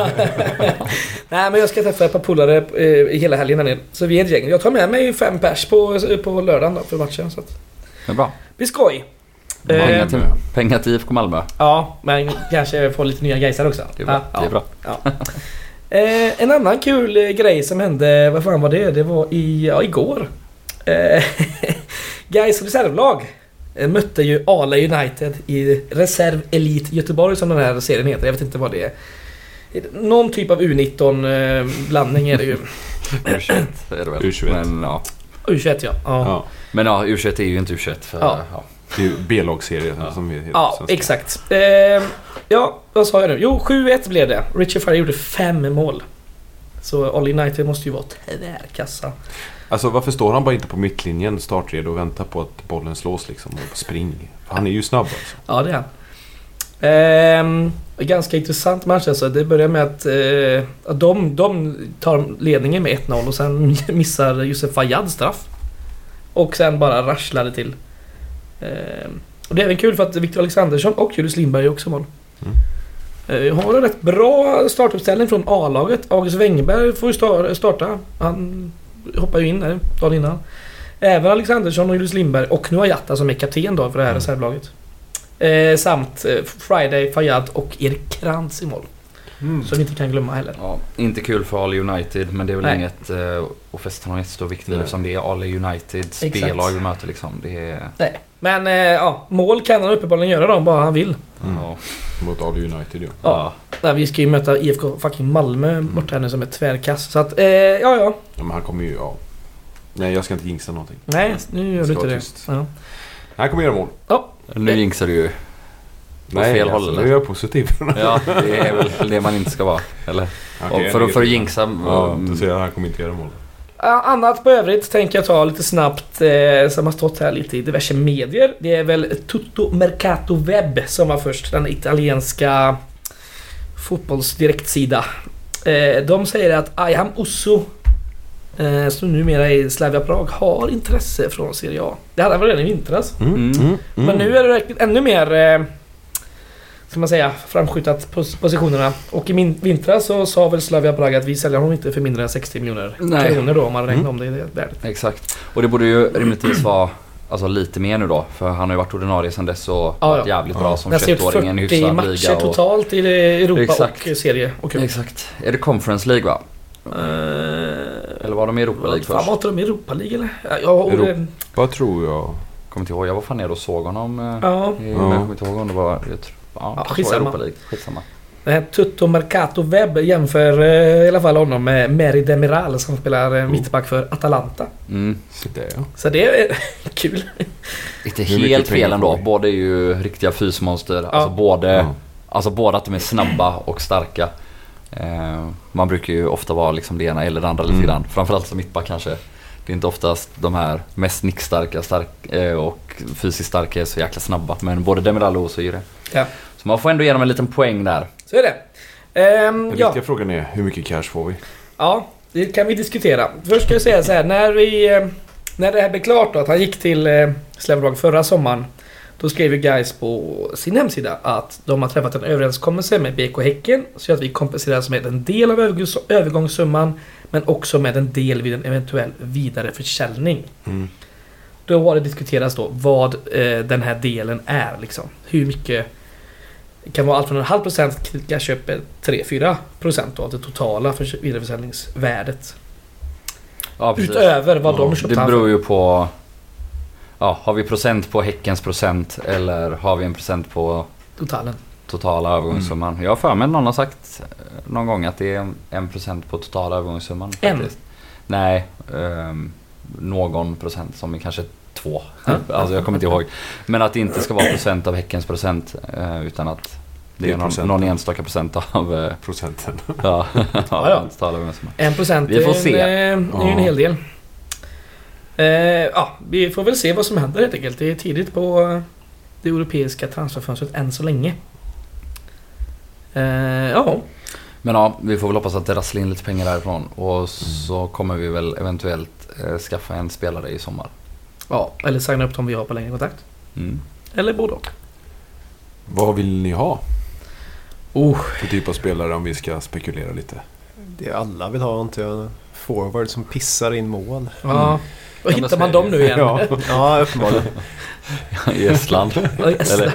Nej, men jag ska träffa ett par polare eh, hela helgen här nere. Så vi är ett gäng. Jag tar med mig fem pers på, på lördagen då, för matchen. Så att, Det är bra. blir skoj. Eh, Pengar till, pengar till IFK Malmö. Ja, men kanske få lite nya gaisar också. Det är bra. Ja, Det är bra. Eh, en annan kul eh, grej som hände, vad fan var det? Det var i, ja, igår. Eh, Gais reservlag eh, mötte ju Ale United i Reserv Elite Göteborg som den här serien heter. Jag vet inte vad det är. Någon typ av U19 eh, blandning är det ju. U21 är det väl. U21. Men ja. U21 ja. ja. Ja. Men ja, U21 är ju inte U21 för... Ja. Ja. Det är ju B-lagsserie Ja. som vi heter. Ja, svenska. exakt. Eh, ja, vad sa jag nu? Jo, 7-1 blev det. Richard Frey gjorde fem mål. Så All United måste ju vara tvärkassa. Alltså varför står han bara inte på mittlinjen startredo och väntar på att bollen slås liksom och spring? Han är ju snabb alltså. Ja, det är han. Ehm, ganska intressant match alltså. Det börjar med att, eh, de, de tar ledningen med 1-0 och sen missar Josef Fayad straff. Och sen bara rasslar det till. Ehm, och det är även kul för att Victor Alexandersson och Julius Lindberg är också mål. Mm. Eh, Vi har en rätt bra startuppställning från A-laget. August Wengberg får ju sta- starta. Han hoppar ju in där dagen innan. Även Alexandersson och Julius Lindberg och nu Ayatta som är kapten då för det här Mm. reservlaget. Eh, samt eh, Friday, Fayad och Erik Krantz i mål. Mm. Som vi inte kan glömma heller. Ja, inte kul för Ale United men det är väl Nej. inget uh, att fästa någon jättestor vikt vid eftersom det är Ale United spellag vi möter liksom. Det är... Nej. Men eh, ja, mål kan han uppenbarligen göra då om bara han vill. Mm. Ja. Mot Ale United ju. Ja. Nej, vi ska ju möta IFK fucking Malmö borta här nu som är tvärkass. Så att, eh, ja ja. Ja, men han kommer ju, ja. Nej, jag ska inte jinxa någonting. Nej, nu gör du inte det. Ja. Han kommer göra mål. Nu jinxar du ju. Nej, fel alltså, håll, nu är jag positiv. Ja, det är väl det man inte ska vara. Eller? Och för, att- för att jinxa... Ja, mm, då säger jag att han kommer inte göra mål. Annat på övrigt tänker jag ta lite snabbt eh, som har stått här lite i diverse medier. Det är väl Tutto Mercato Web som var först, den italienska fotbollsdirektsida. Eh, de säger att Ayham Usso, eh, som numera är i Slavia Prag, har intresse från Serie A. Det hade han väl redan i vintras. Mm. Men nu är det ännu mer eh, ska man säga, framskjutat pos- positionerna. Och i min vintras så sa väl Slavia Prag att vi säljer honom inte för mindre än 60 miljoner Nej. kronor då om man räknar Mm. om det i det värdet. Exakt. Och det borde ju rimligtvis vara alltså, lite mer nu då. För han har ju varit ordinarie sedan dess och Ja, varit ja. jävligt bra Ja. som Nästan gjort 21-åring i en 40 hyfsad matcher liga. Och... totalt i Europa Exakt. och serie och cup. Exakt. Är det Conference League va? Eh, Eller var de i Europa League först? var inte de i Europa League eller? Ja, Jag, Europa. eh, tror jag? Kommer inte ihåg. Jag var fan nere och såg honom. eh, ja. i- Ja. Jag kommer inte ihåg om det var... Jag tror, ja, Ja, skitsamma. Europa League. Skitsamma. Den här Tutto Mercato Webb jämför eh, i alla fall honom med Meri Demiral som spelar Oh. eh, mittback för Atalanta. Mm. Så där ja. Så det är kul. Inte helt fel ändå. Båda är ju riktiga fysmonster. Alltså både... Ja. Alltså båda att de är snabba och starka. Eh, man brukar ju ofta vara liksom det ena eller det andra lite Mm. grann. Framförallt som mittback kanske. Det är inte oftast de här mest nickstarka stark, och fysiskt starka är så jäkla snabba. Men både Demiral och Oso är det. Ja. Så man får ändå ge dem en liten poäng där. Så är det. Ehm, Den ja. viktiga frågan är hur mycket cash får vi? ja, det kan vi diskutera. Först ska jag säga så här. När, vi, eh, när det här blev klart då, att han gick till eh, Slävdrag förra sommaren. Då skrev ju guys på sin hemsida att de har träffat en överenskommelse med BK Häcken så att vi kompenseras med en del av övergångs- övergångssumman men också med en del vid en eventuell vidareförsäljning. Mm. Då har det diskuterats då vad eh, den här delen är liksom. Hur mycket det kan vara allt från en halv procent till jag köper 3-4 procent av det totala för vidareförsäljningsvärdet. Ja, precis. Utöver vad Ja, de Det köpte han beror ju på... Ja, har vi procent på Häckens procent eller har vi en procent på Totalen. totala övergångssumman? Jag har för mig någon har sagt eh, någon gång att det är en procent på totala övergångssumman. En? faktiskt. Nej, ehm, någon procent som är kanske två. Ja. alltså jag kommer inte ihåg. Men att det inte ska vara procent av Häckens procent eh, utan att det är någon, någon enstaka procent av eh, Procenten. ja, Ja, ja. En procent Vi får är en, se. eh, är ju en hel del. Eh, ja, vi får väl se vad som händer helt enkelt. Det är tidigt på eh, det europeiska transferfönstret än så länge. Eh, ja, Men ja, vi får väl hoppas att det rasslar in lite pengar därifrån. Och så kommer vi väl eventuellt eh, skaffa en spelare i sommar. Ja, eller signa upp dem vi har på längre kontakt. Mm. Eller både och. Vad vill ni ha Oh, för typ av spelare om vi ska spekulera lite? Det alla vill ha inte jag. Forward som pissar in mål. ja. Var men hittar man dem nu igen? Ja. Ja, uppenbarligen. I Estland. Eller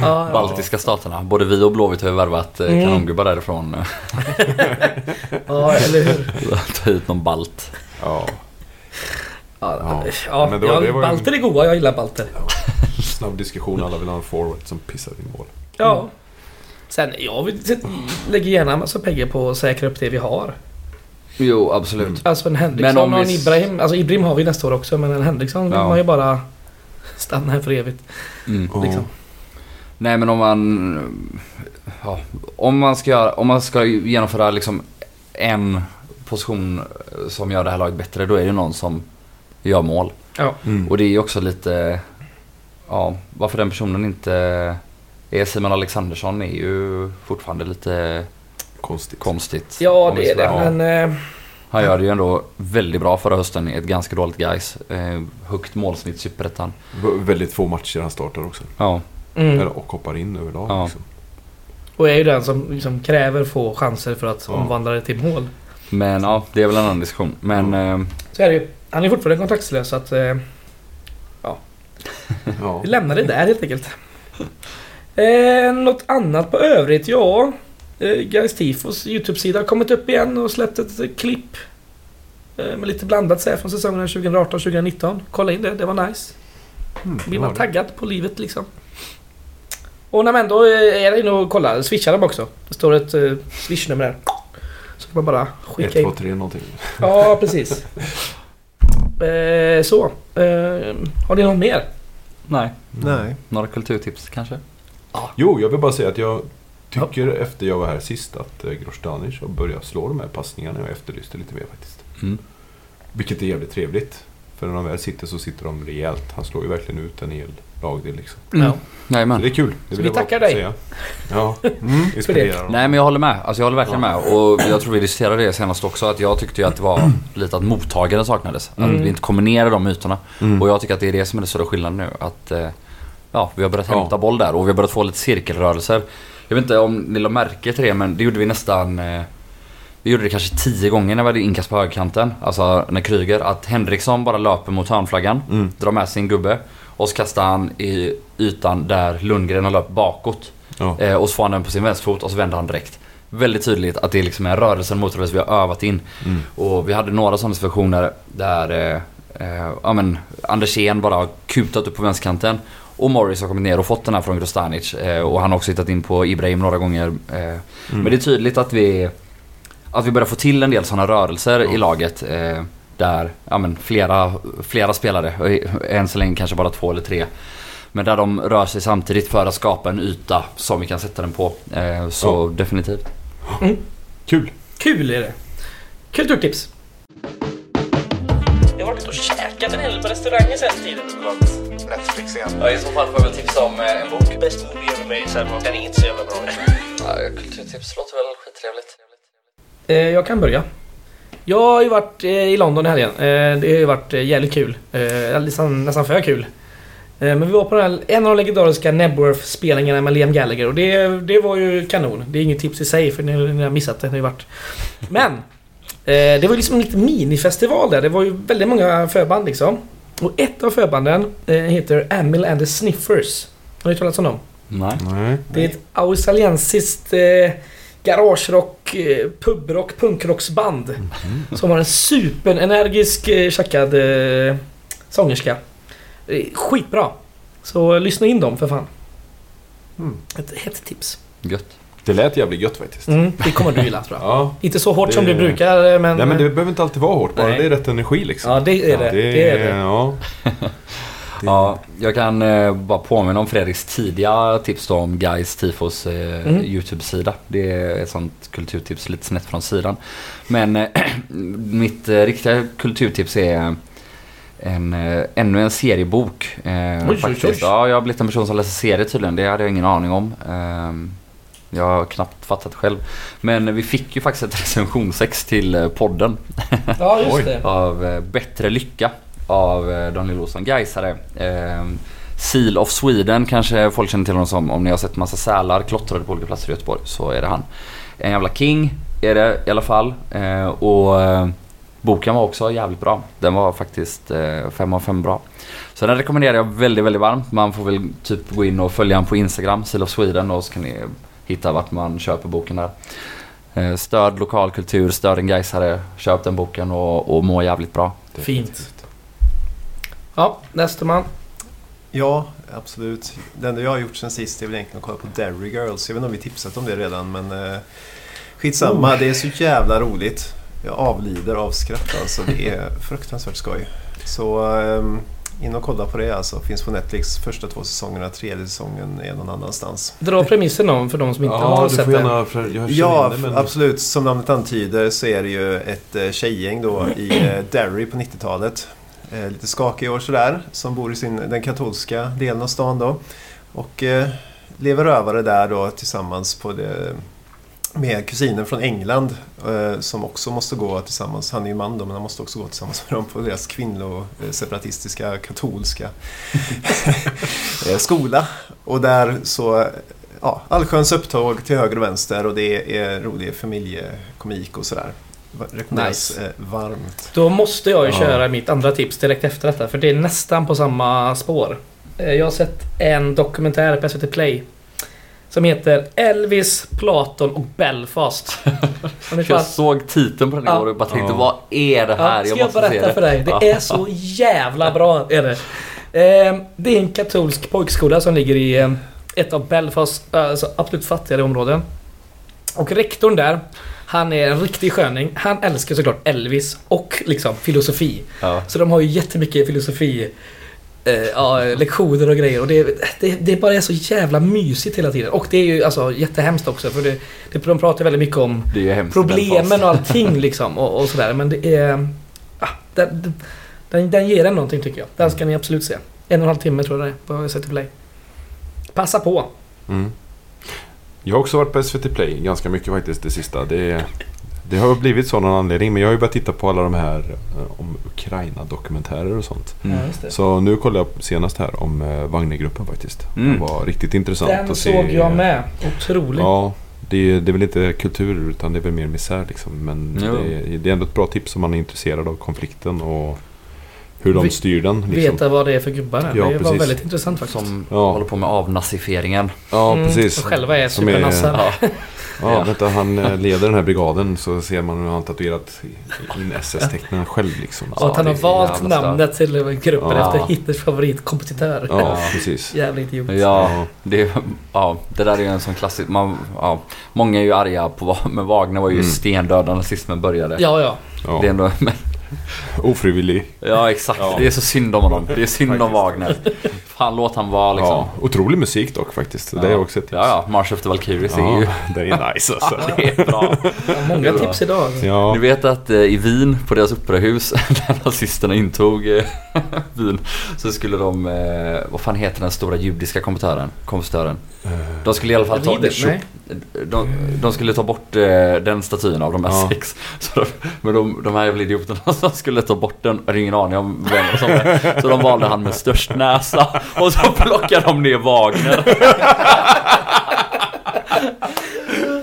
ja, baltiska staterna. Både vi och Blåvitt har ju värvat eh, Mm. kanongubbar därifrån. ja, eller hur? Ta hit någon balt. Ja, Ja, Ja. ja, Men då- ja, det var balter är goda, jag gillar balter. snabb diskussion. Alla vill ha en forward som pissar in mål. Ja. Sen, jag vill, lägger gärna en massa pengar på att säkra upp det vi har. Jo, absolut. Alltså en Men Henriksson om och en vi- Ibrahim. Alltså Ibrahim har vi nästa år också men en Henriksson vill Ja. man ju bara stanna här för evigt. Mm. Ja. Liksom. Nej men om man... Ja, om man ska, om man ska genomföra liksom en position som gör det här laget bättre. Då är det någon som gör mål. Ja. Mm. Och det är ju också lite... Ja, varför den personen inte är Simon Alexandersson är ju fortfarande lite Konstigt. konstigt. Ja det är det men... Eh, Han gör det ju ändå väldigt bra förra hösten i ett ganska dåligt guys. Eh, högt målsnitt i Superettan. Väldigt få matcher han startar också. Ja, mm. Och hoppar in överlag. Ja. Liksom. Och är ju den som liksom kräver få chanser för att Ja. omvandla det till mål. men ja, det är väl en annan diskussion. Men eh, Så är det ju. Han är fortfarande kontraktslös så att... Eh, Ja. vi lämnar det där helt enkelt. Eh, något annat på övrigt? Ja. Eh, Guys Tifos YouTube-sida har kommit upp igen och släppt ett eh, klipp. Eh, med lite blandat så här från säsongerna 2018-2019. Kolla in det, det var nice. Mm, Blir man taggad på livet liksom. Och när man ändå eh, är inne och kollar, swishar dem också. Det står ett uh, swishnummer där. Så kan man bara 1, skicka 2, in. 3 någonting. Ja, precis. Eh, så. Eh, har ni något mer? nej. Nej. Några kulturtips kanske? Jo, jag vill bara säga att jag tycker efter jag var här sist att eh, har börjat slå de här passningarna jag efterlyste lite mer faktiskt. Mm. Vilket är jävligt trevligt. För när de väl sitter så sitter de rejält. Han slår ju verkligen ut en hel lagdel liksom. Ja. Så det är kul. Det vi tackar dig. Säga. Ja, mm, inspirerar. Nej men jag håller med. Alltså jag håller verkligen med. Och jag tror vi diskuterade det senast också. Att jag tyckte ju att det var lite att mottagaren saknades. Mm. Att vi inte kommer ner i de ytorna. Mm. Och jag tycker att det är det som är den stora skillnaden nu. Att eh, ja, vi har börjat Ja. hämta boll där och vi har börjat få lite cirkelrörelser. Jag vet inte om ni lade märke till det men det gjorde vi nästan eh, vi gjorde det kanske tio gånger när vi hade inkast på högerkanten. Alltså när Kryger. Att Henriksson bara löper mot hörnflaggan. Mm. Drar med sin gubbe. Och så kastar han i ytan där Lundgren har löpt bakåt. Ja. Eh, och så får han den på sin vänsterfot och så vänder han direkt. väldigt tydligt att det liksom är rörelsen mot rörelse vi har övat in. Mm. Och vi hade några sådana situationer där eh, eh, ja, men Andersén bara har kutat upp på vänsterkanten. Och Morris har kommit ner och fått den här från Grostanic. Eh, och han har också hittat in på Ibrahim några gånger. Eh, Men det är tydligt att vi, att vi börjar få till en del sådana rörelser i laget. Där ja, men flera, flera spelare, än så länge kanske bara två eller tre. Men där de rör sig samtidigt för att skapa en yta som vi kan sätta den på. Eh, så definitivt. Kul! Kul är det. Kulturtips. Jag har varit och käkat en hel del på restauranger sen tiden. Netflix igen. Ja, I så fall får jag väl tipsa om eh, en bok. Bäst movie ever made sen. Är inte så jävla bra. Ja, kulturtips låter väl skittrevligt. Eh, jag kan börja. Jag har ju varit eh, i London i helgen. Eh, det har ju varit eh, jävligt kul. Nästan, nästan för kul. Men vi var på den här, en av de legendariska Nebworth-spelningarna med Liam Gallagher och det, det var ju kanon. Det är inget tips i sig för ni, ni har missat det. Ni har varit. Men! Det var ju liksom en liten minifestival där. Det var ju väldigt många förband liksom. Och ett av förbanden heter Amil and the Sniffers. Har ni talat om dem? Nej. Nej. Det är ett australiensiskt eh, garagerock, eh, pubrock, punkrocksband. Som har en superenergisk eh, tjackad eh, sångerska. Eh, Skitbra! Så lyssna in dem för fan. Mm. Ett hett tips. Gött. Det lät jävligt gött faktiskt. Mm, det kommer du gilla tror jag. Ja. Inte så hårt Det- som du brukar men... Nej men det behöver inte alltid vara hårt, bara Nej. det är rätt energi liksom. Ja det är det. Det, är det. Ja. Ja, jag kan eh, bara påminna om Fredriks tidiga tips då om Guys Tifos eh, Mm. YouTube-sida. Det är ett sånt kulturtips lite snett från sidan. Men eh, mitt eh, riktiga kulturtips är en, eh, ännu en seriebok. Eh, Oj, oj, faktiskt. oj. Ja, jag har blivit en person som läser serier tydligen. Det hade jag ingen aning om. Eh, jag har knappt fattat själv. Men vi fick ju faktiskt ett recensionsex till eh, podden. Ja just det. av eh, Bättre Lycka av eh, Daniel Olsson, Gaisare. Eh, Seal of Sweden kanske folk känner till honom som. Om ni har sett massa sälar klottrade på olika platser i Göteborg så är det han. En jävla king är det i alla fall. Eh, och eh, boken var också jävligt bra. Den var faktiskt eh, 5 av 5 bra. Så den rekommenderar jag väldigt, väldigt varmt. Man får väl typ gå in och följa honom på Instagram, Seal of Sweden och så kan ni hitta vart man köper boken där. Eh, stöd lokal kultur, stöd en Gaisare, köp den boken och, och må jävligt bra. Fint. Ja, nästa man. Ja, absolut. Det enda jag har gjort sen sist är väl egentligen att kolla på Derry Girls. Jag vet inte om vi tipsat om det redan men eh, skitsamma. Det är så jävla roligt. Jag avlider av skratt alltså. Det är fruktansvärt skoj. Så eh, in och kolla på det alltså. Finns på Netflix första två säsongerna. Tredje säsongen är någon annanstans. Dra premissen om för de som inte Ja, har sett det. gärna... Känner Ja, det, men... absolut. Som namnet antyder så är det ju ett eh, tjejgäng då i eh, Derry på 90-talet. Eh, lite skakig år sådär. Som bor i sin, den katolska delen av stan då. Och eh, lever rövare där då tillsammans på det, med kusinen från England. Eh, som också måste gå tillsammans. Han är ju man då men han måste också gå tillsammans med dem på deras kvinnoseparatistiska eh, katolska eh, skola. Och där så ja, allsköns upptåg till höger och vänster och det är rolig familjekomik och sådär. Rekommenderas Nice. eh, varmt. Då måste jag ju Ja. köra mitt andra tips direkt efter detta för det är nästan på samma spår. Eh, Jag har sett en dokumentär på SVT Play. Som heter Elvis, Platon och Belfast. Jag såg titeln på den Ja. igår och bara tänkte Ja. vad är det här? Ja, ska jag, måste se berätta det. för dig? Det Ja. är så jävla bra. Är det. Eh, det är en katolsk pojkskola som ligger i eh, ett av Belfasts alltså, absolut fattigare områden. Och rektorn där, han är en riktig sköning. Han älskar såklart Elvis och liksom filosofi. Ja. Så de har ju jättemycket filosofi eh, ja, lektioner och grejer och det, det, det bara är så jävla mysigt hela tiden. Och det är ju alltså jättehemskt också för det, det, de pratar väldigt mycket om problemen och allting liksom och, och sådär. Men det är... Ah, den, den, den ger en någonting tycker jag. Den ska ni absolut se. En och en halv timme tror jag det är på SVT Play. Passa på! Mm. Jag har också varit på SVT Play ganska mycket faktiskt det sista. Det, det har blivit så någon anledning. Men jag har ju börjat titta på alla de här eh, om Ukraina-dokumentärer och sånt. Mm. Ja. Så nu kollade jag senast här om eh, Wagnergruppen faktiskt. Mm. Det var riktigt intressant Den att se. såg jag med. Otrolig. Ja, det, det är väl inte kultur utan det är väl mer misär liksom. Men det, det är ändå ett bra tips om man är intresserad av konflikten och Hur de styr den. Liksom. Veta vad det är för gubbar här. Ja, det var precis. väldigt intressant faktiskt. Som Ja. håller på med avnazifieringen. Ja, Mm, precis. Och själva är supernassar. Ja. Ja, Ja. vänta, han eh, leder den här brigaden så ser man hur han tatuerat in SS-tecknen själv liksom. Och att han har valt namnet till gruppen Ja. efter Hitlers favoritkompositör. Ja, precis. Jävla idiot. Ja, Ja. det, ja, det där är ju en sån klassisk... Man, ja, många är ju arga på men Wagner var ju Mm. stendöd när nazismen började. Ja, ja. Det är Ja. ändå, men, Ofrivillig. ja exakt, Ja. det är så synd om honom. Det är synd om Wagner. Fan låt han vara liksom. Ja, otrolig musik dock faktiskt. Det är också ett tips. Ja, ja. March of the Valkyries är ju... Ja, det är nice alltså. Det är bra. Många tips idag. Ja, Ni vet att eh, i Wien, på deras operahus, när nazisterna intog eh, Wien, så skulle de, eh, vad fan heter den stora judiska kompositören? kompositören? De skulle i alla fall ta, Rieder? Nej. de, de skulle ta bort eh, den statyn av de här Ja. sex. Så de, men de, de här jävla idioterna som skulle ta bort den, jag har ingen aning om vem som är. Så de valde han med störst näsa och så plockade de ner Wagner.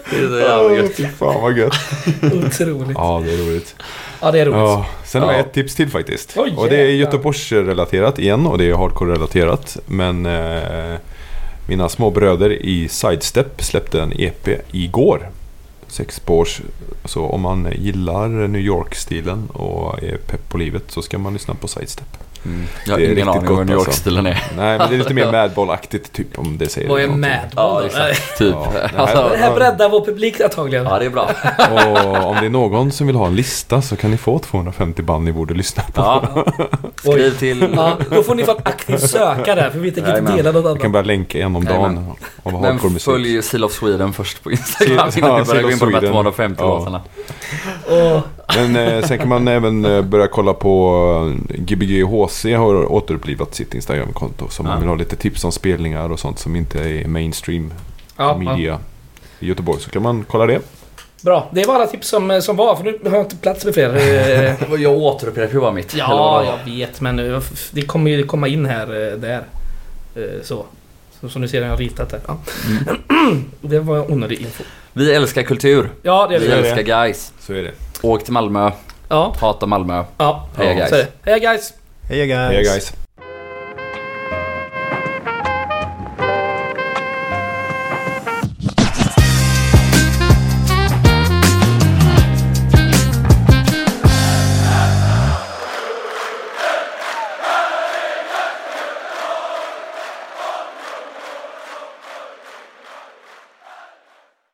Det är så jävla gött. fy fan vad gött. Otroligt. Ja, det är roligt. Ja, det är roligt. Ja, sen har jag Ja. ett tips till faktiskt. Oj, och det är. Göteborgs-relaterat igen och det är hardcore-relaterat. Men eh, mina små bröder i Sidestep släppte en EP igår. Sex spårs. Så om man gillar New York-stilen och är pepp på livet så ska man lyssna på Sidestep. Mm. Jag har ingen aning om New alltså. York-stilen är. Nej, men det är lite mer Madball-aktigt typ om det säger Vad är. Madball Ja, exakt. Typ. Ja, det här- Alltså, Det här breddar vår publik antagligen. ja, det är bra. Och om det är någon som vill ha en lista så kan ni få 250 band ni borde lyssna på. Ja. Skriv till... Ja, då får ni fan aktivt söka där för vi tänker inte dela något Jag kan annat. bara länka en om dagen Men följ Seal of Sweden först på Instagram innan ja, vi börjar gå in på de här Sweden. 250 Ja. låtarna. Men eh, sen kan man även eh, börja kolla på eh, Gbg HC har återupplivat sitt Instagramkonto. Så om man Ja. vill ha lite tips om spelningar och sånt som inte är mainstream ja, ja. media i Göteborg så kan man kolla det. Bra, det var alla tips som, som var för nu har jag inte plats med fler. Eh, Jag återupprepar ju bara mitt. Ja, jag vet men eh, det kommer ju komma in här eh, där. Eh, Så. Så som ni ser har jag ritat där. Ja. Det var onödig info. Vi älskar kultur. Ja, det är Vi det. är det. älskar guys. Så är det. Åk till Malmö. Ja, Hata Malmö. ja. Heja guys. Heja guys! Hej guys! Hej guys!